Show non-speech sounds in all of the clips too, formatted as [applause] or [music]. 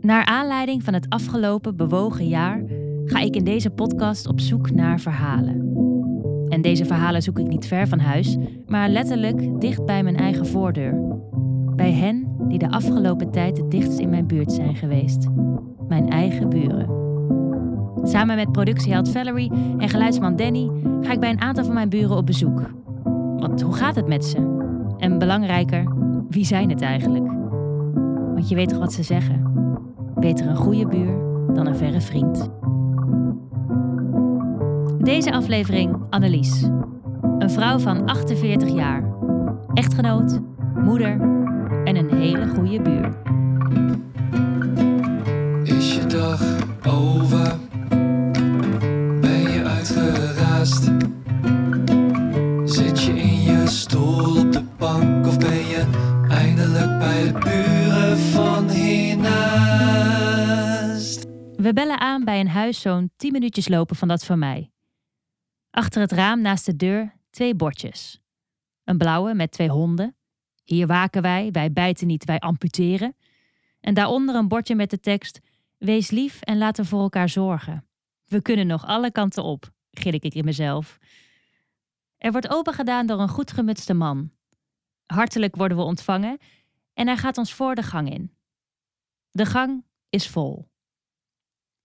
Naar aanleiding van het afgelopen bewogen jaar ga ik in deze podcast op zoek naar verhalen. En deze verhalen zoek ik niet ver van huis, maar letterlijk dicht bij mijn eigen voordeur. Bij hen die de afgelopen tijd het dichtst in mijn buurt zijn geweest. Mijn eigen buren. Samen met productieheld Valerie en geluidsman Danny ga ik bij een aantal van mijn buren op bezoek. Want hoe gaat het met ze? En belangrijker, wie zijn het eigenlijk? Want je weet toch wat ze zeggen? Beter een goede buur dan een verre vriend. Deze aflevering Annelies. Een vrouw van 48 jaar. Echtgenoot, moeder en een hele goede buur. Is je dag over? We bellen aan bij een huis zo'n 10 minuutjes lopen van dat van mij. Achter het raam naast de deur twee bordjes. Een blauwe met twee honden. Hier waken wij, wij bijten niet, wij amputeren. En daaronder een bordje met de tekst: Wees lief en laten voor elkaar zorgen. We kunnen nog alle kanten op, gil ik in mezelf. Er wordt opengedaan door een goed gemutste man. Hartelijk worden we ontvangen en hij gaat ons voor de gang in. De gang is vol.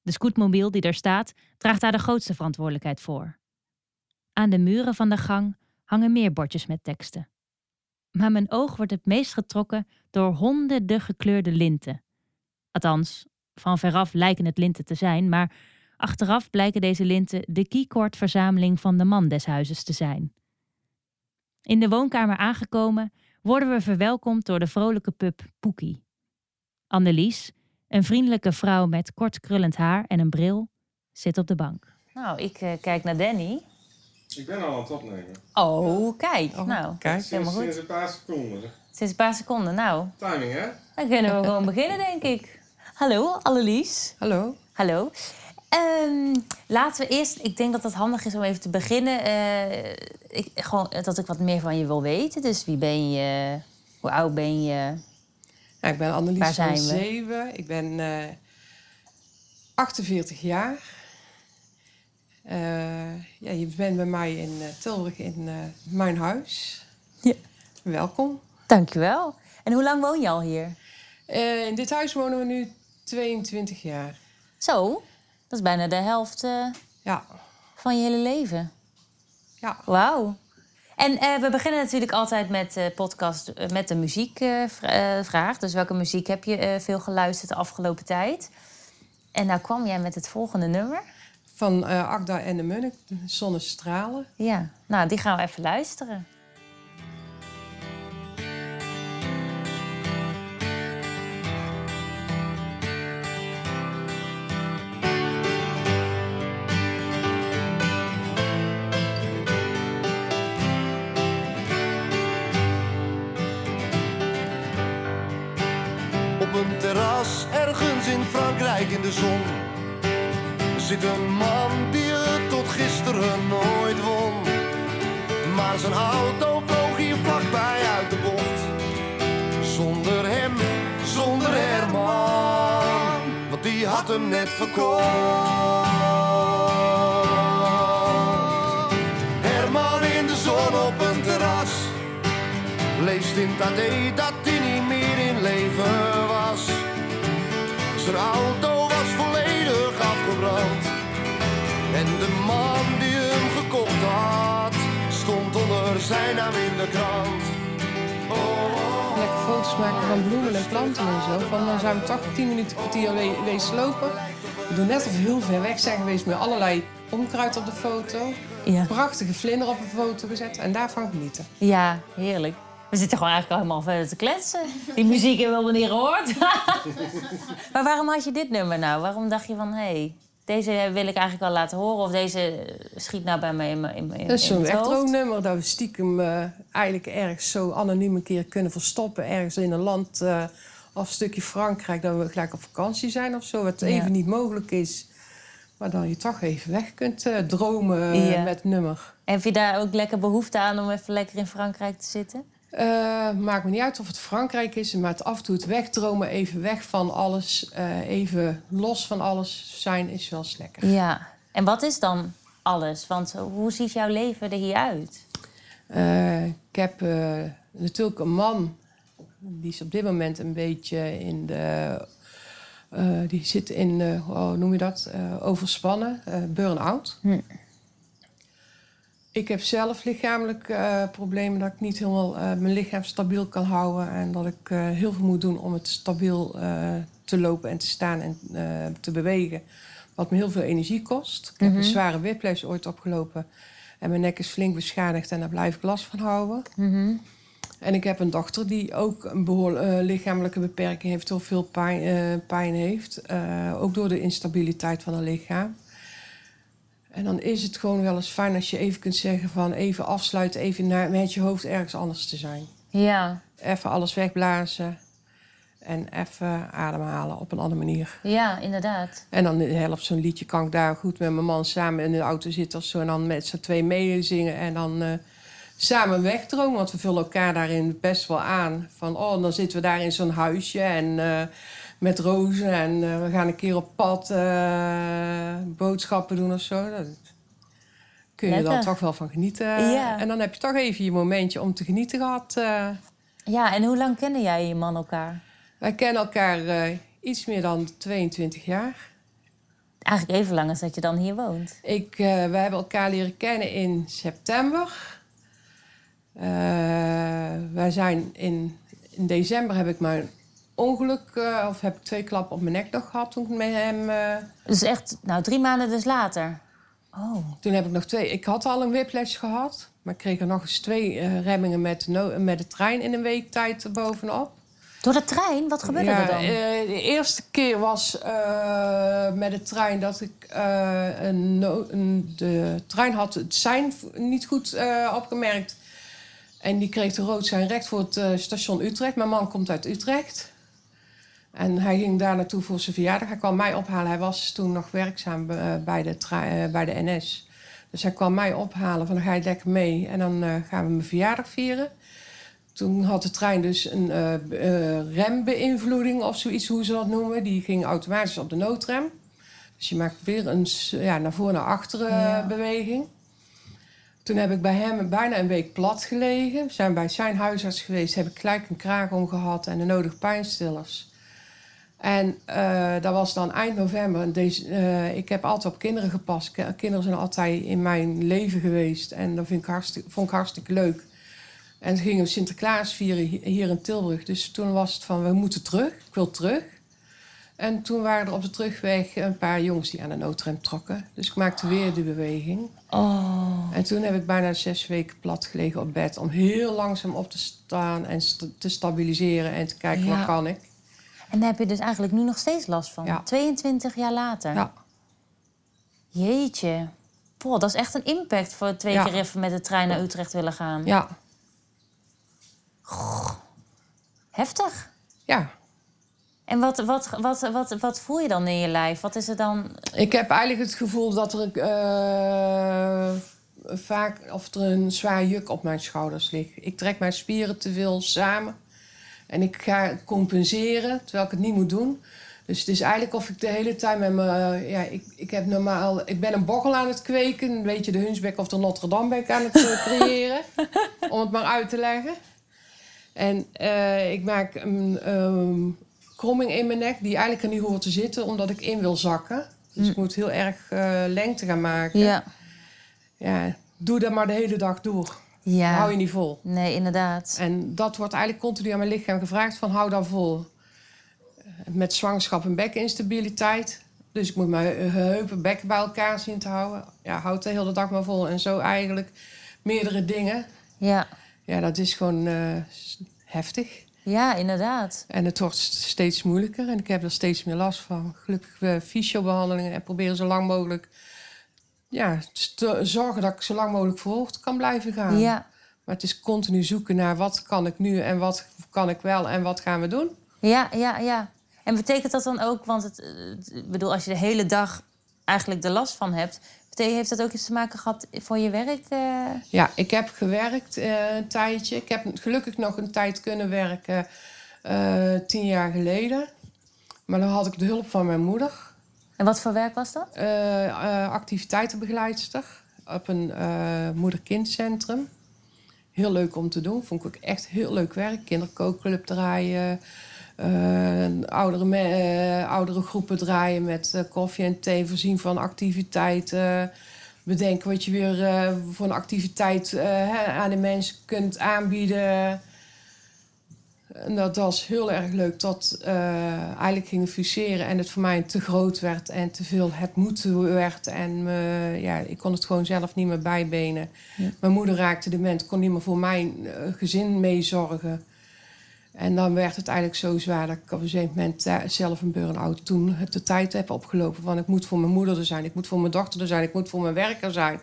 De scootmobiel die er staat, draagt daar de grootste verantwoordelijkheid voor. Aan de muren van de gang hangen meer bordjes met teksten. Maar mijn oog wordt het meest getrokken door honderden gekleurde linten. Althans, van veraf lijken het linten te zijn, maar achteraf blijken deze linten de keycordverzameling van de man des huizes te zijn. In de woonkamer aangekomen worden we verwelkomd door de vrolijke pup Poekie. Annelies, een vriendelijke vrouw met kort krullend haar en een bril, zit op de bank. Nou, ik eh, kijk naar Danny. Ik ben al aan het opnemen. Oh, kijk. nou, kijk. helemaal goed. Sinds een paar seconden. Sinds een paar seconden. Nou, Timing, hè? dan kunnen we gewoon beginnen, denk ik. Hallo, Annelies. Hallo. Hallo. Ehm, laten we eerst, ik denk dat het handig is om even te beginnen. eh, ik, gewoon dat ik wat meer van je wil weten. Dus wie ben je? Hoe oud ben je? Ja, ik ben Annelies van? Zeven. Ik ben eh 48 jaar. Eh, ja, je bent bij mij in eh, Tilburg in eh, mijn huis. Ja. Welkom. Dankjewel. En hoe lang woon je al hier? Eh, in dit huis wonen we nu 22 jaar. Zo, dat is bijna de helft eh, Ja, van je hele leven. ja. Wauw. En eh, we beginnen natuurlijk altijd met de podcast eh, met de muziekvraag. dus welke muziek heb je eh, veel geluisterd de afgelopen tijd? En nou kwam jij met het volgende nummer. Van Agda en de Munnik, Zonnestralen. Ja, nou die gaan we even luisteren. Op een terras ergens in Frankrijk in de zon zit een man die het tot gisteren nooit won. Maar zijn auto vloog hier vlakbij uit de bocht. Zonder hem, zonder Herman, want die had hem net verkocht. Herman in de zon op een terras. Leest in AD dat Zijn auto was volledig afgebrand. En de man die hem gekocht had, stond onder zijn naam in de krant. Oh, oh, Lekker foto's maken van bloemen en planten en zo. Van dan zijn we toch 10 minuten kwartier we- lopen. We doen net of we heel ver weg zijn geweest met allerlei onkruid op de foto. Ja. Prachtige vlinder op een foto gezet en daarvan genieten. Ja, heerlijk. We zitten gewoon eigenlijk al helemaal verder te kletsen. Die muziek hebben we wel niet gehoord. [laughs] maar waarom had je dit nummer nou? Waarom dacht je van, hé, hey, deze wil ik eigenlijk wel laten horen... of deze schiet nou bij me in mijn in, in, Dat is zo'n het echt hoofd? droomnummer dat we stiekem eh, eigenlijk ergens zo anoniem een keer kunnen verstoppen. Ergens in een land eh, of een stukje Frankrijk, dat we gelijk op vakantie zijn of zo. Wat Ja. even niet mogelijk is. Maar dan je toch even weg kunt eh, dromen Ja. met nummer. Heb je daar ook lekker behoefte aan om even lekker in Frankrijk te zitten? Eh, maakt me niet uit of het Frankrijk is, maar het af en toe het wegdromen, even weg van alles, eh, even los van alles zijn, is wel eens lekker. Ja. En wat is dan alles? Want hoe ziet jouw leven er hier uit? Eh, ik heb natuurlijk een man, die is op dit moment een beetje in de. die zit in, eh, hoe noem je dat? Overspannen, burn-out. Hm. Ik heb zelf lichamelijk eh, problemen dat ik niet helemaal eh, mijn lichaam stabiel kan houden. En dat ik eh, heel veel moet doen om het stabiel te lopen en te staan en te bewegen. Wat me heel veel energie kost. Ik heb een zware whiplash ooit opgelopen. En mijn nek is flink beschadigd en daar blijf ik last van houden. Mhm. En ik heb een dochter die ook een behoorlijke lichamelijke beperking heeft, heel veel pijn, pijn heeft. Ook door de instabiliteit van haar lichaam. En dan is het gewoon wel eens fijn als je even kunt zeggen van even afsluiten, even naar, met je hoofd ergens anders te zijn. Ja. Even alles wegblazen en even ademhalen op een andere manier. Ja, inderdaad. En dan helpt zo'n liedje, kan ik daar goed met mijn man samen in de auto zitten of zo. En dan met z'n twee meezingen en dan eh, samen wegdromen. Want we vullen elkaar daarin best wel aan. Van, oh, dan zitten we daar in zo'n huisje en eh, met rozen. En eh, we gaan een keer op pad eh, boodschappen doen of zo. Dat kun je dan Lekker. toch wel van genieten. Ja. En dan heb je toch even je momentje om te genieten gehad. eh. Ja, en hoe lang kennen jij en je man elkaar? wij kennen elkaar iets meer dan 22 jaar. Eigenlijk even lang als dat je dan hier woont. Ik, we hebben elkaar leren kennen in september. Wij zijn in, in december heb ik mijn ongeluk, eh, of heb ik twee klappen op mijn nek nog gehad toen ik met hem. eh, Dus echt, nou, drie maanden dus later. Oh, toen heb ik nog twee. Ik had al een whiplash gehad, maar ik kreeg er nog eens twee eh, remmingen met, no- met de trein in een week tijd bovenop. door de trein? Wat gebeurde ja, er dan? de eerste keer was met de trein dat ik een, no- een- de trein had het v- niet goed opgemerkt. En die kreeg de rood zijn recht voor het station Utrecht. Mijn man komt uit Utrecht. En hij ging daar naartoe voor zijn verjaardag. Hij kwam mij ophalen. Hij was toen nog werkzaam eh, bij, de eh, bij de NS. Dus hij kwam mij ophalen van dan ga je lekker mee. En dan eh, gaan we mijn verjaardag vieren. Toen had de trein dus een rembeïnvloeding of zoiets, hoe ze dat noemen. Die ging automatisch op de noodrem. Dus je maakt weer een ja, naar voren naar achteren Ja. beweging. Toen heb ik bij hem bijna een week plat gelegen. We zijn bij zijn huisarts geweest, heb ik gelijk een kraag om gehad en de nodige pijnstillers. En eh, dat was dan eind november. Deze, eh, ik heb altijd op kinderen gepast. Ki- Kinderen zijn altijd in mijn leven geweest. En dat vind ik hartstikke, vond ik hartstikke leuk. En toen gingen we Sinterklaas vieren hi- hier in Tilburg. Dus toen was het van, we moeten terug. Ik wil terug. En toen waren er op de terugweg een paar jongens die aan de noodrem trokken. Dus ik maakte weer die beweging. Oh, En toen heb ik bijna zes weken plat gelegen op bed... om heel langzaam op te staan en st- te stabiliseren... en te kijken, Ja. wat kan ik? En daar heb je dus eigenlijk nu nog steeds last van? Ja. 22 jaar later? Ja. Jeetje. Poh, dat is echt een impact voor twee Ja. keer even met de trein naar Utrecht willen gaan. Ja, Heftig. ja. En wat, wat, wat, wat, wat voel je dan in je lijf? Wat is er dan... Ik heb eigenlijk het gevoel dat er eh, vaak of er een zwaar juk op mijn schouders ligt. Ik trek mijn spieren te veel samen en ik ga compenseren terwijl ik het niet moet doen. Dus het is eigenlijk of ik de hele tijd met me. Ja, ik, ik heb normaal. Ik ben een boggel aan het kweken. Een beetje de Hunsbeck of de Notre Dame ben ik aan het eh, creëren. [laughs] om het maar uit te leggen. En eh, ik maak een ehm, kromming in mijn nek die eigenlijk er niet hoort te zitten, omdat ik in wil zakken. Dus ik moet heel erg eh, lengte gaan maken. Ja. Ja, doe dat maar de hele dag door. Ja. Hou je niet vol. Nee, inderdaad. En dat wordt eigenlijk continu aan mijn lichaam gevraagd van hou dan vol. Eh, Met zwangerschap en bekkeninstabiliteit. Dus ik moet mijn eh, heupen, bekken bij elkaar zien te houden. Ja, houd de hele dag maar vol. En zo eigenlijk meerdere dingen. Ja. Ja, dat is gewoon eh, heftig. Ja, inderdaad. En het wordt st- steeds moeilijker. En ik heb er steeds meer last van. Gelukkig uh, fysiobehandelingen. En proberen zo lang mogelijk... Ja, te zorgen dat ik zo lang mogelijk verhoogd kan blijven gaan. Ja. Maar het is continu zoeken naar wat kan ik nu en wat kan ik wel en wat gaan we doen. Ja, ja, ja. En betekent dat dan ook, want het, ik bedoel, als je de hele dag eigenlijk er last van hebt, Heeft dat ook iets te maken gehad voor je werk? eh? Ja, ik heb gewerkt eh, een tijdje. Ik heb gelukkig nog een tijd kunnen werken, eh, tien jaar geleden. Maar dan had ik de hulp van mijn moeder. En wat voor werk was dat? eh, eh, activiteitenbegeleidster op een eh, moeder-kindcentrum. Heel leuk om te doen. Vond ik ook echt heel leuk werk. Kinderkookclub draaien. oudere, oudere groepen draaien met koffie en thee. Voorzien van activiteiten. Bedenken wat je weer voor een activiteit aan de mensen kunt aanbieden. En dat was heel erg leuk tot eh, eigenlijk gingen fuseren en het voor mij te groot werd en te veel het moeten werd. En ja, ik kon het gewoon zelf niet meer bijbenen. Ja. Mijn moeder raakte dement, kon niet meer voor mijn eh, gezin meezorgen. En dan werd het eigenlijk zo zwaar dat ik op een gegeven moment eh, zelf een burn-out toen de tijd heb opgelopen van ik moet voor mijn moeder er zijn, ik moet voor mijn dochter er zijn, ik moet voor mijn werker zijn.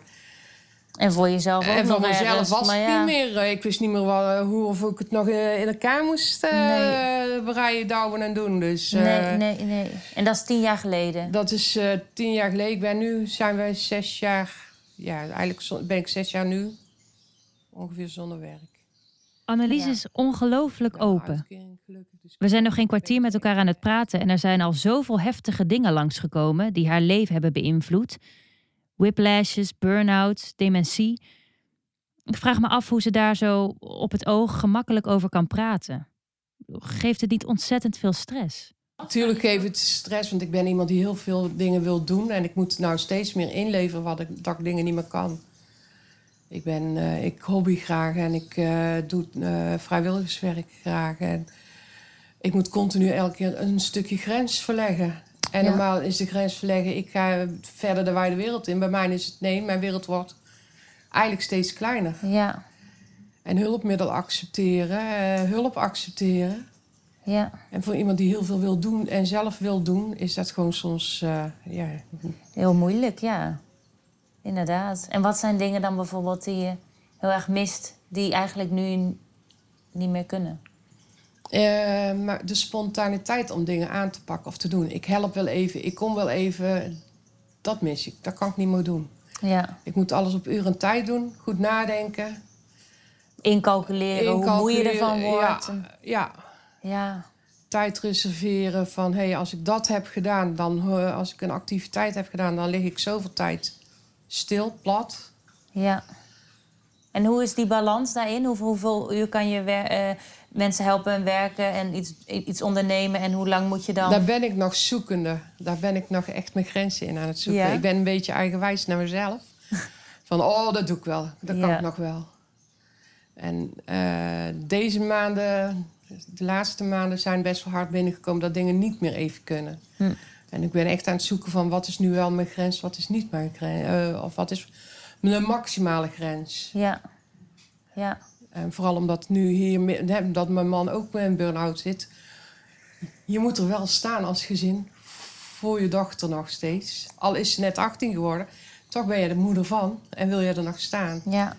En voor jezelf ook En voor nog mezelf ergens, was het ja. niet meer. eh, Ik wist niet meer wat, eh, hoe of ik het nog eh, in elkaar moest uh, breien, douwen en doen. Dus eh, Nee, nee, nee. En dat is tien jaar geleden. dat is eh, tien jaar geleden. Ik ben nu, zijn wij zes jaar... Ja, eigenlijk ben ik zes jaar nu ongeveer zonder werk. Annelies Ja. is ongelooflijk open. dus We zijn nog geen kwartier met elkaar aan het praten en er zijn al zoveel heftige dingen langsgekomen die haar leven hebben beïnvloed. Whiplashes, burn-outs, dementie. Ik vraag me af hoe ze daar zo op het oog gemakkelijk over kan praten. Geeft het niet ontzettend veel stress? Natuurlijk geeft het stress, want ik ben iemand die heel veel dingen wil doen. En ik moet nou steeds meer inleveren wat ik, dat dingen niet meer kan. Ik, ben, eh, ik hobby graag en ik eh, doe eh, vrijwilligerswerk graag. En ik moet continu elke keer een stukje grens verleggen. En normaal is de grens verleggen, ik ga verder de wijde wereld in. Bij mij is het nee, mijn wereld wordt eigenlijk steeds kleiner. Ja, En hulpmiddel accepteren, eh, hulp accepteren. ja. En voor iemand die heel veel wil doen en zelf wil doen, is dat gewoon soms. eh, ja. Heel moeilijk, ja. Inderdaad. En wat zijn dingen dan bijvoorbeeld die je heel erg mist, die eigenlijk nu niet meer kunnen? Eh, maar de spontaniteit om dingen aan te pakken of te doen. Ik help wel even, ik kom wel even. Dat mis ik. Dat kan ik niet meer doen. Ja. Ik moet alles op uur en tijd doen, goed nadenken. Incalculeren, hoe moe je ervan wordt. Ja, Ja, tijd reserveren van hé, hey, als ik dat heb gedaan, dan eh, als ik een activiteit heb gedaan, dan lig ik zoveel tijd stil, plat. ja. En hoe is die balans daarin? Hoeveel, hoeveel uur kan je eh, mensen helpen en werken en iets, iets ondernemen? En hoe lang moet je dan... Daar ben ik nog zoekende. Daar ben ik nog echt mijn grenzen in aan het zoeken. Ja? Ik ben een beetje eigenwijs naar mezelf. [laughs] Van, oh, dat doe ik wel. Dat kan Ja. ik nog wel. En eh, deze maanden, de laatste maanden, zijn best wel hard binnengekomen dat dingen niet meer even kunnen. Hm. En ik ben echt aan het zoeken van wat is nu wel mijn grens, wat is niet mijn grens. eh, of wat is mijn maximale grens. Ja, ja, En vooral omdat nu hier, dat mijn man ook met een burn-out zit. Je moet er wel staan als gezin voor je dochter nog steeds. Al is ze net 18 geworden, toch ben je de moeder van en wil je er nog staan. ja.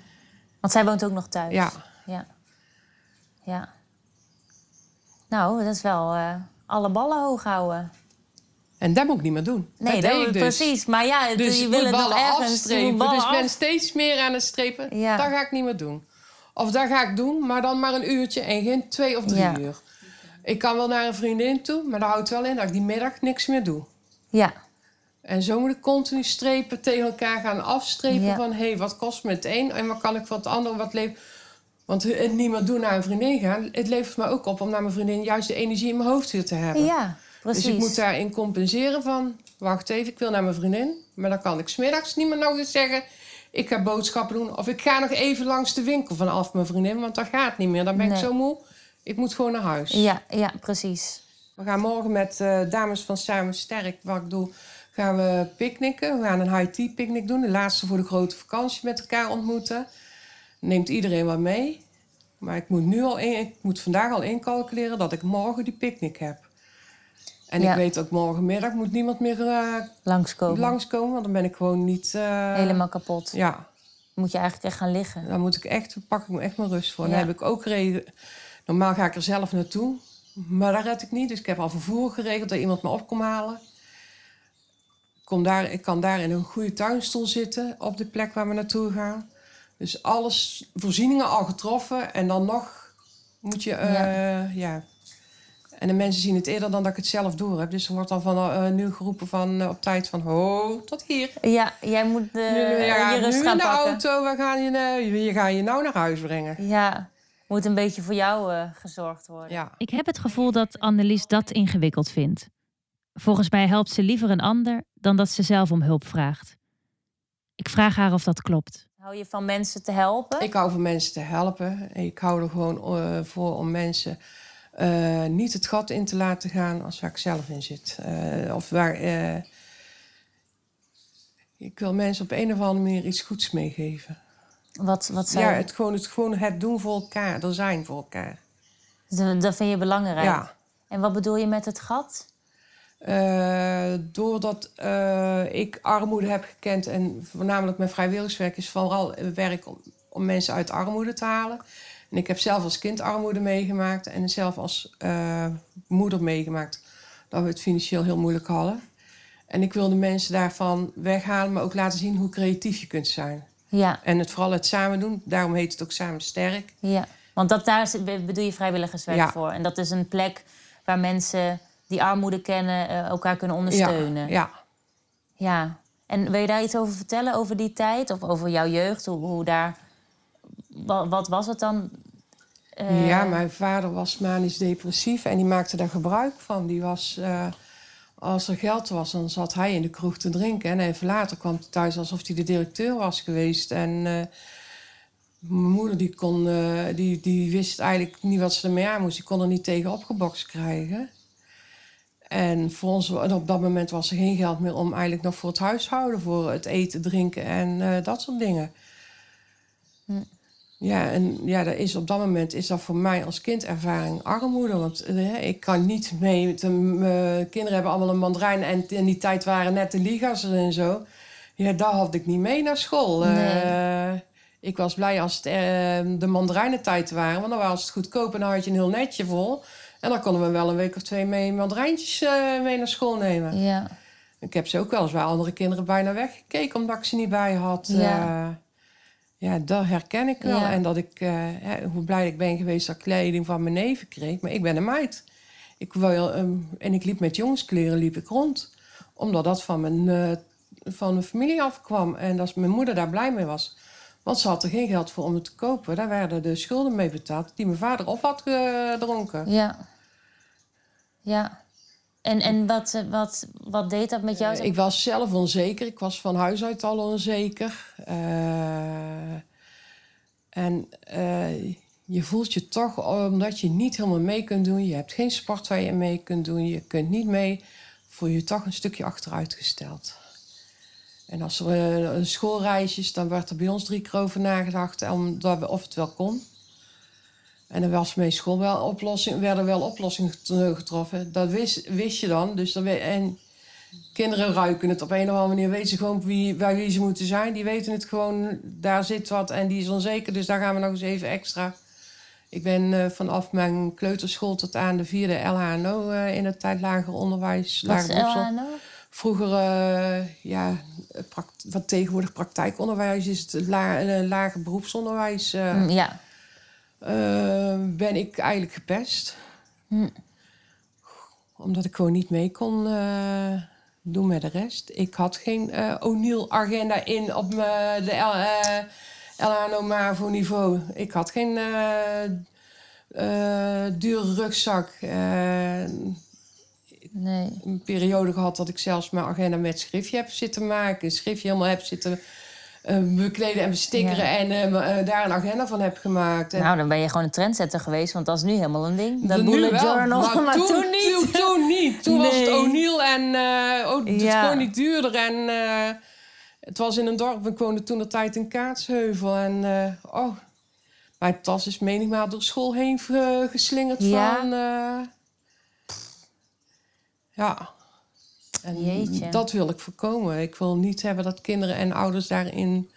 Want zij woont ook nog thuis. Ja. Ja. ja. Nou, dat is wel eh, alle ballen hoog houden. En dat moet ik niet meer doen. Nee, dat ik dus. precies. Maar ja, Dus je wil het moet afstrepen. Dus ik ben steeds meer aan het strepen. Ja. Dat ga ik niet meer doen. Of dat ga ik doen, maar dan maar een uurtje en geen twee of drie Ja. uur. Ik kan wel naar een vriendin toe, maar dat houdt wel in dat ik die middag niks meer doe. Ja, En zo moet ik continu strepen, tegen elkaar gaan afstrepen Ja. van... hé, hey, wat kost me het een en wat kan ik van het ander wat leven... Want het niet meer doen naar een vriendin gaan... het levert me ook op om naar mijn vriendin juist de energie in mijn hoofd weer te hebben. ja precies. dus ik moet daarin compenseren van... wacht even, ik wil naar mijn vriendin... maar dan kan ik smiddags niet meer nog eens zeggen... ik ga boodschappen doen of ik ga nog even langs de winkel vanaf mijn vriendin... want dat gaat niet meer, dan ben ik zo moe. Ik moet gewoon naar huis. Ja, ja, precies. We gaan morgen met eh, dames van Samen Sterk, wat ik doe, gaan we picknicken. We gaan een high tea picknick doen. De laatste voor de grote vakantie met elkaar ontmoeten. Neemt iedereen wat mee. Maar ik moet, nu al in, ik moet vandaag al incalculeren dat ik morgen die picknick heb. En Ja. ik weet ook morgenmiddag moet niemand meer eh, Langskomen. langskomen, want dan ben ik gewoon niet... eh, Helemaal kapot. Ja, Moet je eigenlijk echt gaan liggen. dan moet ik echt, pak ik me echt mijn rust voor. Dan Ja. heb ik ook regen. Normaal ga ik er zelf naartoe, maar dat red ik niet. Dus ik heb al vervoer geregeld dat iemand me op komt halen. kom daar, ik kan daar in een goede tuinstoel zitten op de plek waar we naartoe gaan. Dus alles, voorzieningen al getroffen en dan nog moet je, eh, ja. En de mensen zien het eerder dan dat ik het zelf door heb. Dus er wordt dan van eh, nu geroepen van eh, op tijd van ho, tot hier. Ja, jij moet eh, nu, ja, je rust nu gaan in de pakken. auto, we gaan je, eh, je gaan je nou naar huis brengen. Ja, moet een beetje voor jou eh, gezorgd worden. Ja. Ik heb het gevoel dat Annelies dat ingewikkeld vindt. Volgens mij helpt ze liever een ander dan dat ze zelf om hulp vraagt. Ik vraag haar of dat klopt. Hou je van mensen te helpen? Ik hou van mensen te helpen. Ik hou er gewoon eh, voor om mensen eh, niet het gat in te laten gaan als waar ik zelf in zit. Eh, of waar. eh, ik wil mensen op een of andere manier iets goeds meegeven. Wat, wat zijn... Ja, het, gewoon, het, gewoon het doen voor elkaar, er zijn voor elkaar. Dat, vind je belangrijk. Ja. En wat bedoel je met het gat? Doordat ik armoede heb gekend en voornamelijk mijn vrijwilligerswerk is vooral werk om, om mensen uit armoede te halen. En ik heb zelf als kind armoede meegemaakt en zelf als eh, moeder meegemaakt dat we het financieel heel moeilijk hadden. En ik wilde mensen daarvan weghalen, maar ook laten zien hoe creatief je kunt zijn. Ja, En het vooral het samen doen, daarom heet het ook Samen Sterk. ja. Want dat, daar bedoel je vrijwilligerswerk Ja. voor. En dat is een plek waar mensen die armoede kennen eh, elkaar kunnen ondersteunen. Ja, ja. Ja. En wil je daar iets over vertellen, over die tijd? Of over jouw jeugd? Hoe, hoe daar... Wat, wat was het dan? Eh, Ja, mijn vader was manisch depressief en die maakte daar gebruik van. Die was, eh, als er geld was, dan zat hij in de kroeg te drinken. En even later kwam hij thuis alsof hij de directeur was geweest. En eh, mijn moeder die kon, eh, die, die wist eigenlijk niet wat ze ermee aan moest. Die kon er niet tegen opgebokst krijgen. En voor ons, op dat moment was er geen geld meer om eigenlijk nog voor het huishouden, voor het eten, drinken en eh, dat soort dingen. Ja, en ja, dat is, op dat moment is dat voor mij als kindervaring armoede. Want eh, ik kan niet mee. Een- Mijn kinderen hebben allemaal een mandarijn. En in die tijd waren net de liga's en zo. Ja, daar had ik niet mee naar school. Nee. Eh, ik was blij als het, eh, de mandarijnentijd waren. Want dan was het goedkoop en dan had je een heel netje vol. En dan konden we wel een week of twee mee mandarijntjes eh, mee naar school nemen. Ja. Ik heb ze ook wel eens bij andere kinderen bijna weggekeken omdat ik ze niet bij had. Ja. Ja, dat herken ik wel. Ja. En dat ik, eh, hoe blij ik ben geweest dat ik kleding van mijn neven kreeg. Maar ik ben een meid. Ik wil, ehm, en ik liep met jongenskleren liep ik rond. Omdat dat van mijn, eh, van mijn familie afkwam. En dat mijn moeder daar blij mee was. Want ze had er geen geld voor om het te kopen. Daar werden de schulden mee betaald die mijn vader op had gedronken. Ja. Ja. En, en wat, eh, wat, wat deed dat met jou? Eh, ik was zelf onzeker. Ik was van huis uit al onzeker. Eh, en je voelt je toch, omdat je niet helemaal mee kunt doen... je hebt geen sport waar je mee kunt doen, je kunt niet mee... voel je je toch een stukje achteruitgesteld. En als er een schoolreis is, dan werd er bij ons drie keer over nagedacht... Omdat we, of het wel kon. En er was mee school wel oplossing, werden wel oplossingen get- getroffen. Dat wist, wist je dan. Dus en kinderen ruiken het op een of andere manier. Weten ze gewoon wie, bij wie ze moeten zijn. Die weten het gewoon, daar zit wat en die is onzeker. Dus daar gaan we nog eens even extra. Ik ben eh, vanaf mijn kleuterschool tot aan de vierde LHNO eh, in het tijd lager onderwijs. Wat is lager. LHNO? Vroeger, eh, ja, wat tegenwoordig praktijkonderwijs is, het la, lager beroepsonderwijs. Mm, Ja. Eh, ben ik eigenlijk gepest. Hm. Omdat ik gewoon niet mee kon eh, doen met de rest. Ik had geen eh O'Neill-agenda in op mijn- de L, LHNO MAVO niveau. Ik had geen eh, dure rugzak. Nee. een periode gehad dat ik zelfs mijn agenda met schriftje heb zitten maken. Een schriftje helemaal heb zitten bekleden en bestikkeren. Ja. En eh, eh, daar een agenda van heb gemaakt. En Nou, dan ben je gewoon een trendsetter geweest, want dat is nu helemaal een ding. Dat bullet wel, journal, maar, [laughs] toen, niet. Toen, toen niet. Toen was het. O'Neill en eh oh, het Ja. gewoon niet duurder. En eh, het was in een dorp, ik woonde toen de tijd in Kaatsheuvel. En eh, oh, mijn tas is menigmaal door school heen ge- geslingerd Ja? van... eh, ja. En Jeetje. dat wil ik voorkomen. Ik wil niet hebben dat kinderen en ouders daarin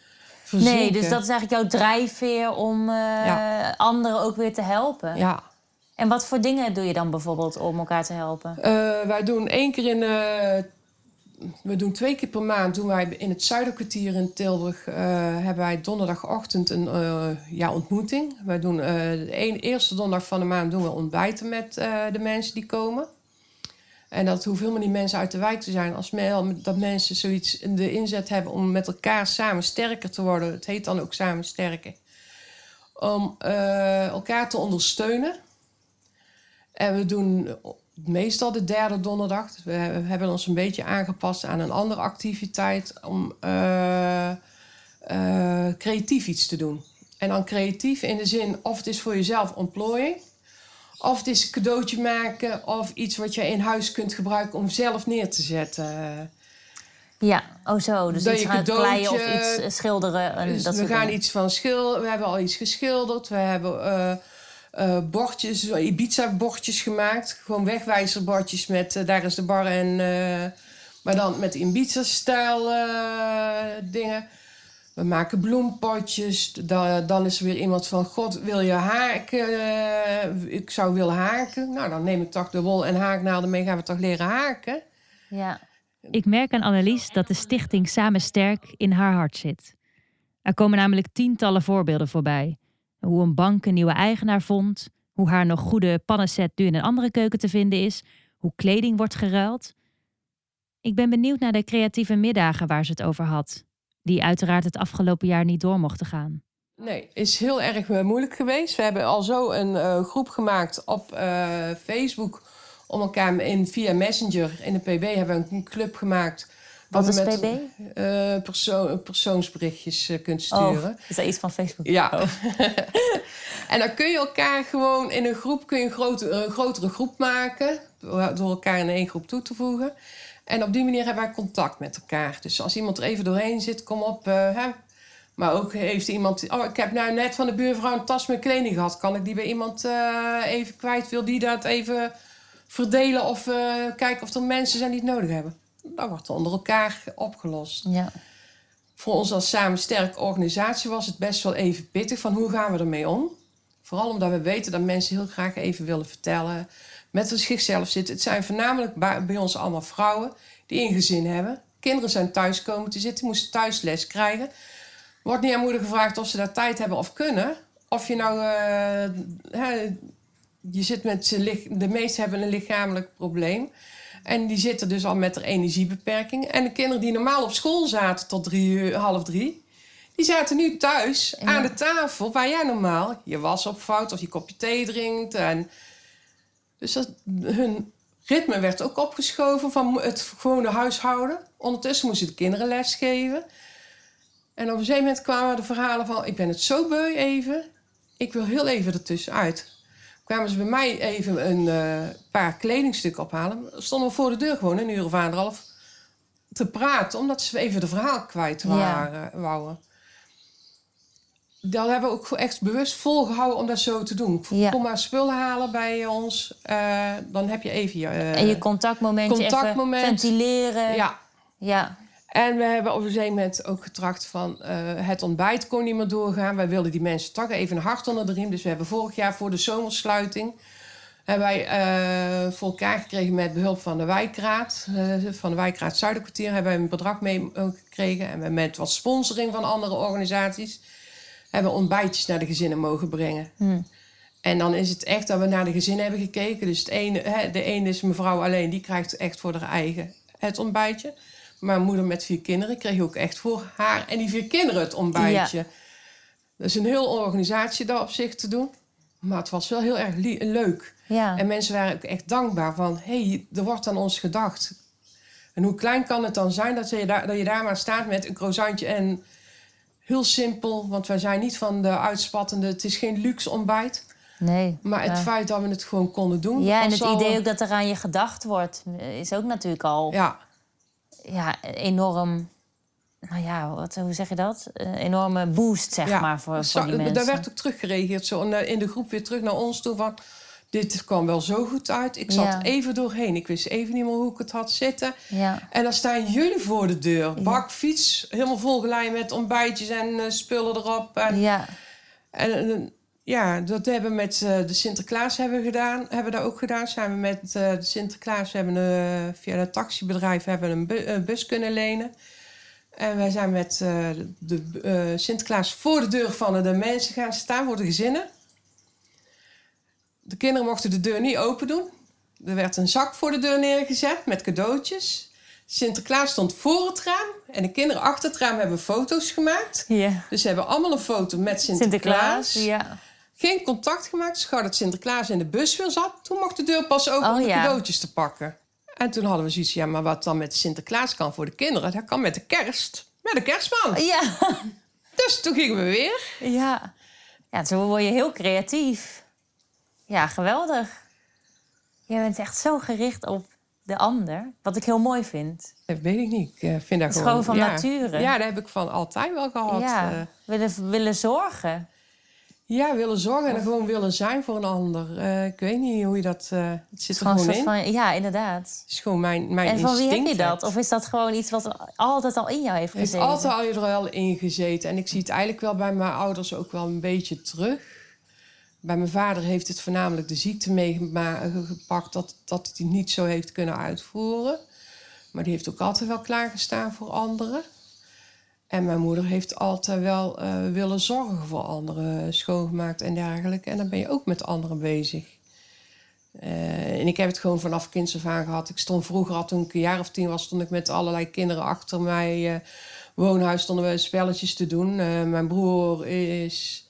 verzinken. Nee, dus dat is eigenlijk jouw drijfveer om eh, Ja. anderen ook weer te helpen. Ja. En wat voor dingen doe je dan bijvoorbeeld om elkaar te helpen? Eh, wij doen één keer in de we doen twee keer per maand doen wij in het Zuiderkwartier in Tilburg. eh, hebben wij donderdagochtend een eh, ja, ontmoeting. Wij doen eh, de een- eerste donderdag van de maand doen we ontbijten met eh, de mensen die komen. En dat hoeft helemaal niet mensen uit de wijk te zijn. Als me- dat mensen zoiets de inzet hebben om met elkaar samen sterker te worden. Het heet dan ook samen sterken. Om eh, elkaar te ondersteunen. En we doen meestal de derde donderdag. We hebben ons een beetje aangepast aan een andere activiteit. Om eh, eh, creatief iets te doen. En dan creatief in de zin of het is voor jezelf ontplooiing. Of het is een cadeautje maken. Of iets wat je in huis kunt gebruiken om zelf neer te zetten. Ja, oh zo. Dus Dat iets je gaan kleien of iets eh, schilderen. En Dus dat we gaan dingen. iets van schilderen. We hebben al iets geschilderd. We hebben eh, eh, bordjes, Ibiza-bordjes gemaakt. Gewoon wegwijzerbordjes met daar is de bar en... maar dan met Ibiza-stijl dingen. We maken bloempotjes. Da- dan is er weer iemand van... God, wil je haken? Eh, ik zou willen haken. Nou, dan neem ik toch de wol en haaknaalden mee. Gaan we toch leren haken? Ja. Ik merk aan Annelies dat de stichting Samen Sterk in haar hart zit. Er komen namelijk tientallen voorbeelden voorbij. Hoe een bank een nieuwe eigenaar vond, hoe haar nog goede pannenset nu in een andere keuken te vinden is, hoe kleding wordt geruild. Ik ben benieuwd naar de creatieve middagen waar ze het over had, die uiteraard het afgelopen jaar niet door mochten gaan. Nee, is heel erg eh, moeilijk geweest. We hebben al zo een eh, groep gemaakt op eh, Facebook om elkaar in, via Messenger. In de PB hebben we een club gemaakt. Wat waar is we met, PB? eh, perso- persoonsberichtjes kunt Oh, sturen. is dat iets van Facebook? Ja. [laughs] en dan kun je elkaar gewoon in een groep, kun je een, grote, een grotere groep maken. Door door elkaar in één groep toe te voegen. En op die manier hebben wij contact met elkaar. Dus als iemand er even doorheen zit, kom op. eh, hè. Maar ook heeft iemand... Oh, ik heb nou net van de buurvrouw een tas met kleding gehad. Kan ik die bij iemand eh, even kwijt? Wil die dat even verdelen? Of eh, kijken of er mensen zijn die het nodig hebben? Dat wordt onder elkaar opgelost Ja. voor ons als Samen Sterk organisatie was het best wel even pittig van hoe gaan we ermee om. Vooral omdat we weten dat mensen heel graag even willen vertellen, met zichzelf zitten. Het zijn voornamelijk bij, ons allemaal vrouwen die een gezin hebben. Kinderen zijn thuis komen te zitten, moesten thuis les krijgen. Wordt niet aan moeder gevraagd of ze daar tijd hebben of kunnen. Of je nou, eh, hè, je zit met de meesten hebben een lichamelijk probleem. En die zitten dus al met een energiebeperking. En de kinderen die normaal op school zaten tot drie uur, half drie... die zaten nu thuis aan de tafel... waar jij normaal je was opvouwt of je kopje thee drinkt. En dus dat, hun ritme werd ook opgeschoven van het gewone huishouden. Ondertussen moesten de kinderen lesgeven. En op een gegeven moment kwamen de verhalen van... ik ben het zo beu even, ik wil heel even ertussenuit kwamen ze bij mij even een eh, paar kledingstukken ophalen. Stonden we voor de deur gewoon een uur of anderhalf te praten, omdat ze even de verhaal kwijt Ja. waren, wouden. Dat hebben we ook echt bewust volgehouden om dat zo te doen. Ja. Kom maar spullen halen bij ons, eh, dan heb je even je... eh, En je contactmomentje contactmoment. even ventileren. ja, Ja. en we hebben op een gegeven moment ook getracht van eh, het ontbijt kon niet meer doorgaan. Wij wilden die mensen toch even een hart onder de riem. Dus we hebben vorig jaar voor de zomersluiting hebben wij voor elkaar gekregen met behulp van de wijkraad. van de wijkraad Zuiderkwartier hebben wij een bedrag mee gekregen. En we met wat sponsoring van andere organisaties hebben ontbijtjes naar de gezinnen mogen brengen. En dan is het echt dat we naar de gezinnen hebben gekeken. Dus het ene, hè, de ene is mevrouw alleen, die krijgt echt voor haar eigen het ontbijtje. Maar moeder met vier kinderen kreeg ook echt voor haar en die vier kinderen het ontbijtje. Dat is een heel organisatie daar op zich te doen. Maar het was wel heel erg leuk. Ja. En mensen waren ook echt dankbaar van... hé, hey, er wordt aan ons gedacht. En hoe klein kan het dan zijn dat je daar, dat je daar maar staat met een croissantje en... Heel simpel, want wij zijn niet van de uitspattende... het is geen luxe ontbijt. Nee. Maar het Ja. feit dat we het gewoon konden doen... Ja, en het idee ook dat er aan je gedacht wordt, is ook natuurlijk al ja. Ja, enorm. Nou ja, wat, hoe zeg je dat? Een enorme boost, zeg ja. maar, voor, Zo- voor die mensen. Daar werd ook teruggereageerd zo de- in de groep weer terug naar ons toe van... dit kwam wel zo goed uit. Ik zat Ja. even doorheen. Ik wist even niet meer hoe ik het had zitten. Ja. En dan staan jullie voor de deur. Bakfiets, helemaal volgeleid met ontbijtjes en eh, spullen erop. En, Ja. en, en, Ja, dat hebben we met eh, de Sinterklaas hebben we gedaan. Hebben we dat ook gedaan. Zijn we met eh, de Sinterklaas hebben eh, via een taxibedrijf hebben we een, bu- een bus kunnen lenen. En wij zijn met eh, de eh, Sinterklaas voor de deur van de mensen gaan staan voor de gezinnen. De kinderen mochten de deur niet open doen. Er werd een zak voor de deur neergezet met cadeautjes. Sinterklaas stond voor het raam en de kinderen achter het raam hebben foto's gemaakt. Ja. Dus ze hebben allemaal een foto met Sinterklaas. Sinterklaas, ja. Geen contact gemaakt. Gauw dat Sinterklaas in de bus weer zat. Toen mocht de deur pas open Oh, om de ja. cadeautjes te pakken. En toen hadden we zoiets, ja, maar wat dan met Sinterklaas kan voor de kinderen, dat kan met de kerst. Met de kerstman. Ja. Dus toen gingen we weer. Ja. Ja, zo word je heel creatief. Ja, geweldig. Jij bent echt zo gericht op de ander. Wat ik heel mooi vind. Dat weet ik niet. Ik eh, vind dat Het is gewoon... gewoon van ja. nature. Ja, dat heb ik van altijd wel gehad. ja, eh. willen, willen zorgen. ja, willen zorgen en gewoon willen zijn voor een ander. Eh, ik weet niet hoe je dat... het zit er Gewoon gewoon een in. van, ja, inderdaad. Het is gewoon mijn, mijn En van wie heb je dat? het. Of is dat gewoon iets wat altijd al in jou heeft Het heeft gezeten? altijd al er wel in gezeten. En ik zie het eigenlijk wel bij mijn ouders ook wel een beetje terug. Bij mijn vader heeft het voornamelijk de ziekte meegepakt dat, dat hij niet zo heeft kunnen uitvoeren. Maar die heeft ook altijd wel klaargestaan voor anderen. En mijn moeder heeft altijd wel eh, willen zorgen voor anderen, schoongemaakt en dergelijke. En dan ben je ook met anderen bezig. Eh, en ik heb het gewoon vanaf kinds af aan gehad. Ik stond vroeger al, toen ik een jaar of tien was, stond ik met allerlei kinderen achter mij eh, woonhuis stonden we spelletjes te doen. Eh, mijn broer is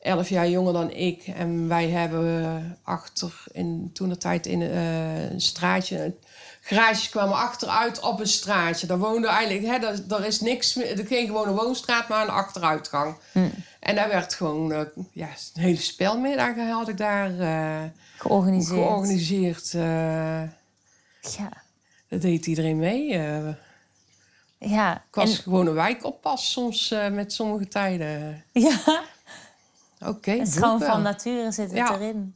elf jaar jonger dan ik. En wij hebben eh, achter, in, toen de tijd in eh, een straatje... Garages kwamen achteruit op een straatje. Daar woonde eigenlijk... Hè, daar, daar is niks meer... Er geen gewone woonstraat, maar een achteruitgang. En daar werd gewoon... eh, ja, een hele spelmiddag had ik daar Georganiseerd. georganiseerd. Ja. dat deed iedereen mee. Ja. ik was En, gewoon een wijkoppas soms eh, met sommige tijden. ja. Oké, Het is gewoon van nature zit het Ja. erin.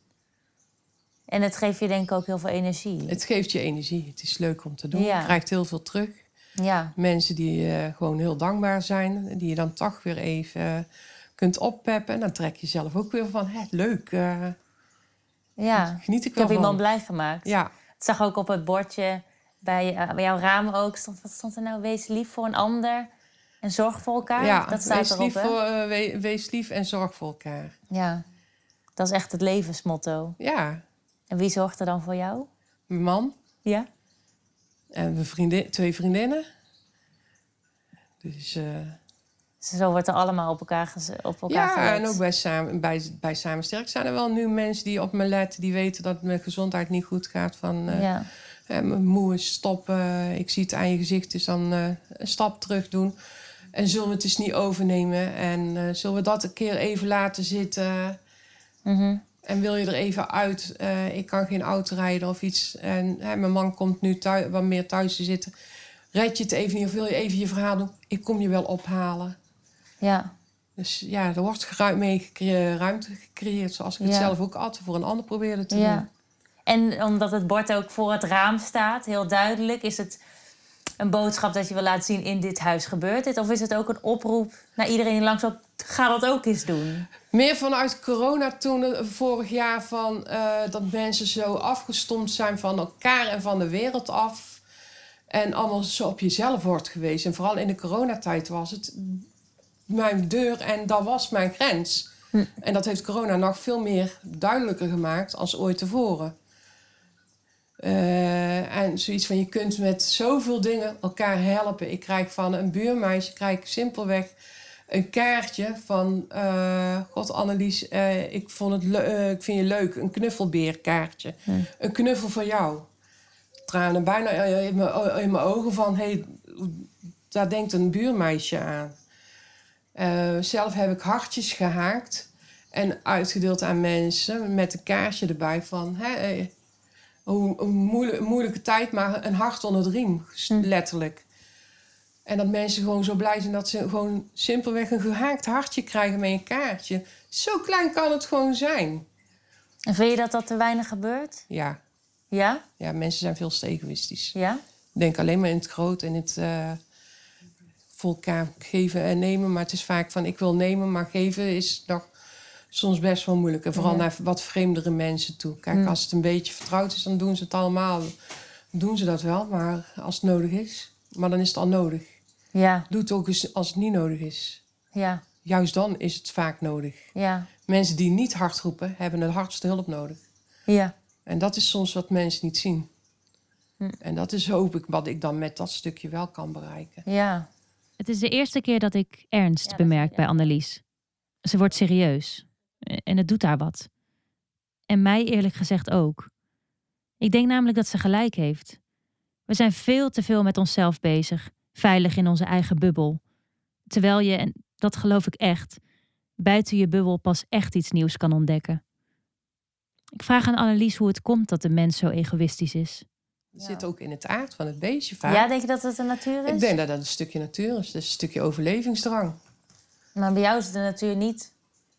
En het geeft je denk ik ook heel veel energie. Het geeft je energie. Het is leuk om te doen. Ja. Je krijgt heel veel terug. Ja. Mensen die eh, gewoon heel dankbaar zijn. Die je dan toch weer even kunt oppeppen. En dan trek je zelf ook weer van... Hé, leuk, eh, ja. geniet ik Ik wel heb van. iemand blij gemaakt. Ja, Het zag ook op het bordje bij, eh, bij jouw raam ook. Stond, wat stond er nou? Wees lief voor een ander en zorg voor elkaar. ja. dat staat wees, erop, lief hè? voor, eh, we- wees lief en zorg voor elkaar. Ja. Dat is echt het levensmotto. Ja, En wie zorgt er dan voor jou? mijn man Ja. en mijn vriendin, twee vriendinnen. Dus... eh, Zo wordt er allemaal op elkaar, op elkaar Ja, gelet. en ook bij Samen, bij, bij Samen Sterk zijn er wel nu mensen die op me letten. Die weten dat mijn gezondheid niet goed gaat. Van, eh, Ja. mijn moe is stoppen. Ik zie het aan je gezicht. Dus dan een stap terug doen. En zullen we het eens niet overnemen? En eh, zullen we dat een keer even laten zitten? Mhm. En wil je er even uit? Eh, ik kan geen auto rijden of iets. En hè, mijn man komt nu thuis, wat meer thuis te zitten. Red je het even niet of wil je even je verhaal doen? Ik kom je wel ophalen. ja. Dus ja, er wordt geruim mee ruimte gecreëerd. Zoals ik het zelf ook altijd voor een ander probeerde te Ja. doen. En omdat het bord ook voor het raam staat, heel duidelijk, is het een boodschap dat je wil laten zien: in dit huis gebeurt dit? Of is het ook een oproep naar iedereen die langsloopt: ga dat ook eens doen? Meer vanuit corona toen, eh, vorig jaar, van, eh, dat mensen zo afgestomd zijn van elkaar en van de wereld af. En allemaal zo op jezelf wordt geweest. En vooral in de coronatijd was het mijn deur en dat was mijn grens. En dat heeft corona nog veel meer duidelijker gemaakt als ooit tevoren. Eh, en zoiets van je kunt met zoveel dingen elkaar helpen. Ik krijg van een buurmeisje krijg ik simpelweg een kaartje van eh, God Annelies, eh, ik, vond het ik vind je leuk, een knuffelbeerkaartje. Een knuffel voor jou. Tranen bijna in mijn, in mijn ogen van hey, daar denkt een buurmeisje aan. Zelf heb ik hartjes gehaakt en uitgedeeld aan mensen met een kaartje erbij van hè, eh, hoe, hoe moeilijk, moeilijke tijd, maar een hart onder de riem, letterlijk. En dat mensen gewoon zo blij zijn dat ze gewoon simpelweg een gehaakt hartje krijgen met een kaartje. Zo klein kan het gewoon zijn. En vind je dat dat te weinig gebeurt? Ja, Ja? ja mensen zijn veel te egoïstisch. Ja? Denk alleen maar in het groot en het eh voor elkaar geven en nemen. Maar het is vaak van ik wil nemen, maar geven is nog soms best wel moeilijk. En vooral Ja. naar wat vreemdere mensen toe. Kijk, Mm. als het een beetje vertrouwd is, dan doen ze het allemaal. Doen ze dat wel, maar als het nodig is. Maar dan is het al nodig. Ja, Doe het ook eens als het niet nodig is. ja, Juist dan is het vaak nodig. ja, Mensen die niet hard roepen, hebben het hardste hulp nodig. ja. En dat is soms wat mensen niet zien. Hm. En dat is hoop ik wat ik dan met dat stukje wel kan bereiken. ja. Het is de eerste keer dat ik ernst Ja, bemerk bij Annelies. Ze wordt serieus. En het doet haar wat. En mij eerlijk gezegd ook. Ik denk namelijk dat ze gelijk heeft. We zijn veel te veel met onszelf bezig, veilig in onze eigen bubbel. Terwijl je, en dat geloof ik echt, buiten je bubbel pas echt iets nieuws kan ontdekken. Ik vraag aan Annelies hoe het komt dat de mens zo egoïstisch is. Het Ja. zit ook in het aard van het beestje vaak. Ja, denk je dat het de natuur is? ik denk dat dat een stukje natuur is. Dat is een stukje overlevingsdrang. Maar bij jou is de natuur niet.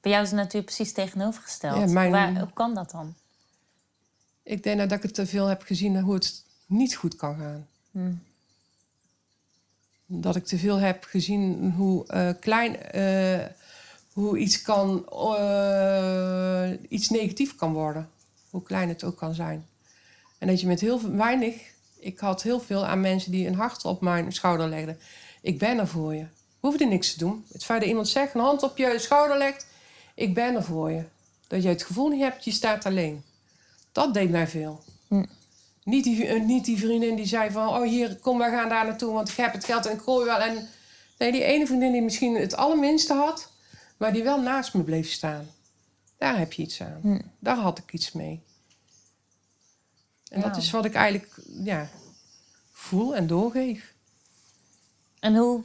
Bij jou is de natuur precies tegenovergesteld. Ja, mijn- Waar, hoe kan dat dan? Ik denk dat ik het te veel heb gezien hoe het niet goed kan gaan. Hm. Dat ik te veel heb gezien hoe eh, klein, eh, hoe iets kan, eh, iets negatief kan worden. Hoe klein het ook kan zijn. En dat je met heel weinig, ik had heel veel aan mensen die een hart op mijn schouder legden. Ik ben er voor je. Hoefde niks te doen. Het feit dat iemand zegt, een hand op je schouder legt, ik ben er voor je. Dat je het gevoel niet hebt, je staat alleen. Dat deed mij veel. Hm. Niet, die, eh, niet die vriendin die zei van... oh hier, kom, we gaan daar naartoe, want ik heb het geld en ik gooi wel. En, nee, die ene vriendin die misschien het allerminste had... maar die wel naast me bleef staan. Daar heb je iets aan. Hm. Daar had ik iets mee. En dat is wat ik eigenlijk ja, voel en doorgeef. En hoe,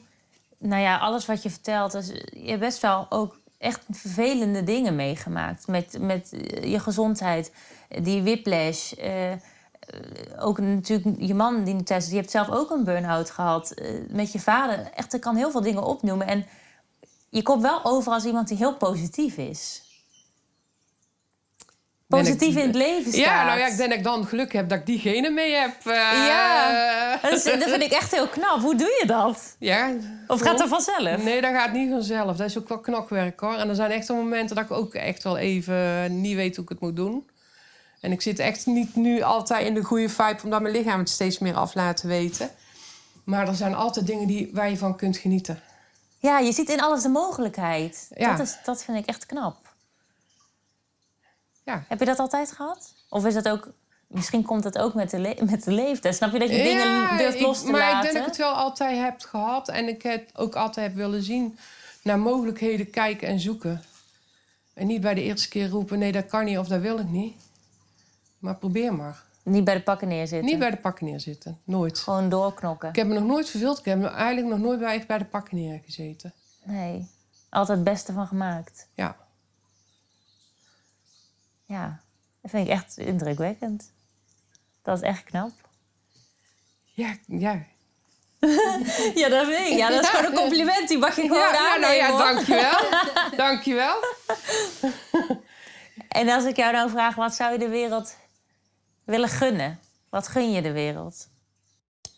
nou ja, alles wat je vertelt, is, je best wel ook echt vervelende dingen meegemaakt. Met, met eh, je gezondheid, die whiplash. eh, eh, ook natuurlijk je man die nu die heeft zelf ook een burn-out gehad. eh, met je vader. Echt, ik kan heel veel dingen opnoemen. En je komt wel over als iemand die heel positief is. Ik- Positief in het leven staat. Ja, nou ja, ik denk dat ik dan geluk heb dat ik diegene mee heb. eh, Ja. Dat, is- dat vind ik echt heel knap. Hoe doe je dat? ja. Of gaat dat vanzelf? Nee, dat gaat niet vanzelf. Dat is ook wel knokwerk hoor. En er zijn echt wel momenten dat ik ook echt wel even niet weet hoe ik het moet doen. En ik zit echt niet nu altijd in de goede vibe, omdat mijn lichaam het steeds meer af laat weten. Maar er zijn altijd dingen die, waar je van kunt genieten. Ja, je ziet in alles de mogelijkheid. Ja. Dat, is, dat vind ik echt knap. Ja. Heb je dat altijd gehad? Of is dat ook... Misschien komt het ook met de, le- met de leeftijd. Snap je dat je dingen durft los te maar laten? ik denk dat ik het wel altijd heb gehad. En ik het ook altijd heb willen zien. Naar mogelijkheden kijken en zoeken. En niet bij de eerste keer roepen, nee, dat kan niet of dat wil ik niet. Maar probeer maar. Niet bij de pakken neerzitten. Niet bij de pakken neerzitten. Nooit. Gewoon doorknokken. Ik heb me nog nooit verveeld. Ik heb me eigenlijk nog nooit bij, echt bij de pakken neergezeten. Nee. Altijd het beste van gemaakt. Ja. Ja. Dat vind ik echt indrukwekkend. Dat is echt knap. Ja, ja. [laughs] Ja, dat vind ik. Ja, dat is gewoon een compliment. Die mag je gewoon ja, ja, nou aannemen, ja, hoor. dankjewel. [laughs] dankjewel. En als ik jou nou vraag, wat zou je de wereld willen gunnen? Wat gun je de wereld?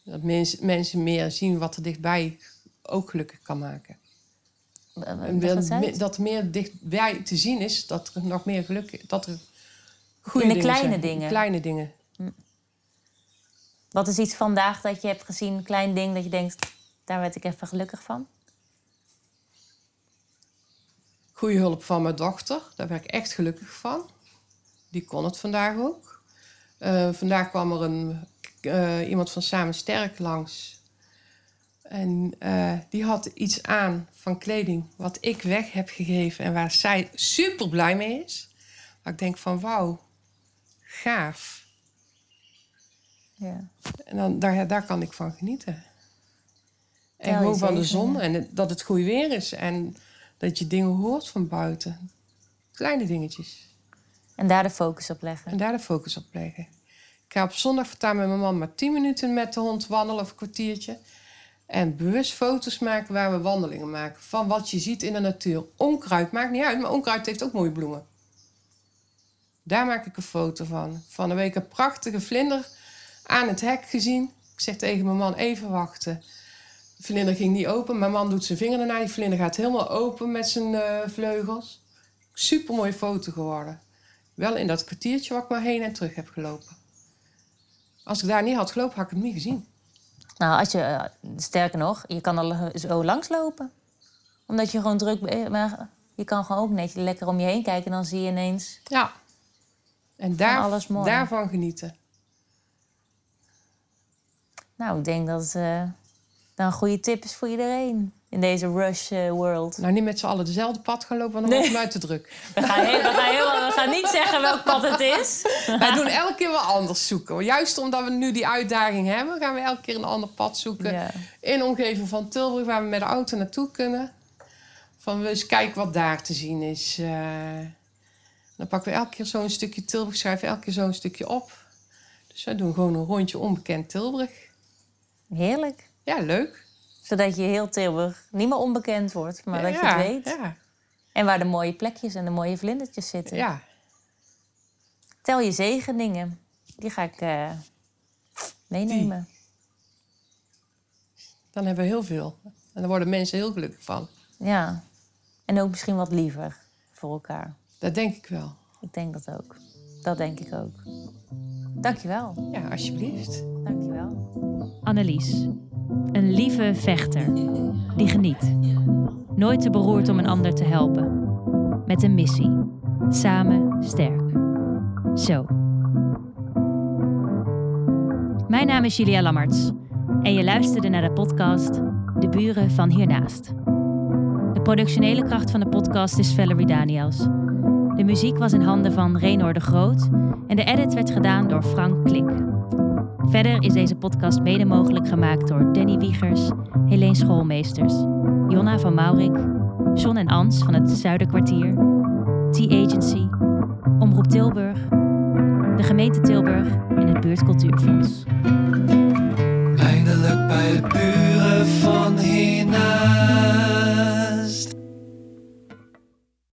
Dat mens- mensen meer zien wat er dichtbij ook gelukkig kan maken. En dat meer dichtbij te zien is, dat er nog meer geluk dat er goede In de dingen kleine zijn. dingen. Kleine dingen. Wat is iets vandaag dat je hebt gezien, een klein ding dat je denkt, daar werd ik even gelukkig van? Goede hulp van mijn dochter, daar werd ik echt gelukkig van. Die kon het vandaag ook. Eh, vandaag kwam er een, eh, iemand van Samen Sterk langs. En eh, die had iets aan van kleding wat ik weg heb gegeven en waar zij super blij mee is. Waar ik denk van wauw, gaaf. Ja. En dan, daar, daar kan ik van genieten. En gewoon van de zon en het- dat het goed weer is. En dat je dingen hoort van buiten. Kleine dingetjes. En daar de focus op leggen. En daar de focus op leggen. Ik ga op zondag voortaan met mijn man maar 10 minuten met de hond wandelen of een kwartiertje. En bewust foto's maken waar we wandelingen maken. Van wat je ziet in de natuur. Onkruid maakt niet uit, maar onkruid heeft ook mooie bloemen. Daar maak ik een foto van. Van een week een prachtige vlinder aan het hek gezien. Ik zeg tegen mijn man even wachten. De vlinder ging niet open. Mijn man doet zijn vinger ernaar. Die vlinder gaat helemaal open met zijn eh, vleugels. Super mooie foto geworden. Wel in dat kwartiertje wat ik maar heen en terug heb gelopen. Als ik daar niet had gelopen, had ik het niet gezien. Nou, als je, eh, sterker nog, je kan er zo langs lopen. Omdat je gewoon druk bent. Maar je kan gewoon ook net lekker om je heen kijken. En dan zie je ineens... Ja. En daar, alles mooi. daarvan genieten. Nou, ik denk dat eh dat een goede tip is voor iedereen. In deze rush eh, world. Nou, niet met z'n allen dezelfde pad gaan lopen, want dan Nee. wordt het mij te druk. We gaan, heel, we, gaan helemaal, we gaan niet zeggen welk pad het is. [laughs] Wij doen elke keer wel anders zoeken. Juist omdat we nu die uitdaging hebben, gaan we elke keer een ander pad zoeken. Ja. In de omgeving van Tilburg, waar we met de auto naartoe kunnen. Van we eens kijken wat daar te zien is. Eh, dan pakken we elke keer zo'n stukje Tilburg, schrijven elke keer zo'n stukje op. Dus wij doen gewoon een rondje onbekend Tilburg. Heerlijk. Ja, leuk. Zodat je heel Tilburg niet meer onbekend wordt, maar dat je het weet. Ja, En waar de mooie plekjes en de mooie vlindertjes zitten. ja. Tel je zegeningen. Die ga ik eh, meenemen. dan hebben we heel veel. En daar worden mensen heel gelukkig van. Ja. En ook misschien wat liever voor elkaar. Dat denk ik wel. Ik denk dat ook. Dat denk ik ook. Dankjewel. Ja, alsjeblieft. Dankjewel. Annelies. Een lieve vechter. Die geniet. Nooit te beroerd om een ander te helpen. Met een missie. Samen sterk. Zo. Mijn naam is Julia Lammerts. En je luisterde naar de podcast De Buren van Hiernaast. De productionele kracht van de podcast is Valerie Daniels. De muziek was in handen van Renor de Groot. En de edit werd gedaan door Frank Klik. Verder is deze podcast mede mogelijk gemaakt door Danny Wiegers, Helene Schoolmeesters, Jonna van Maurik, John en Ans van het Zuiderkwartier, T-Agency, Omroep Tilburg, de gemeente Tilburg en het Buurtcultuurfonds. Eindelijk bij het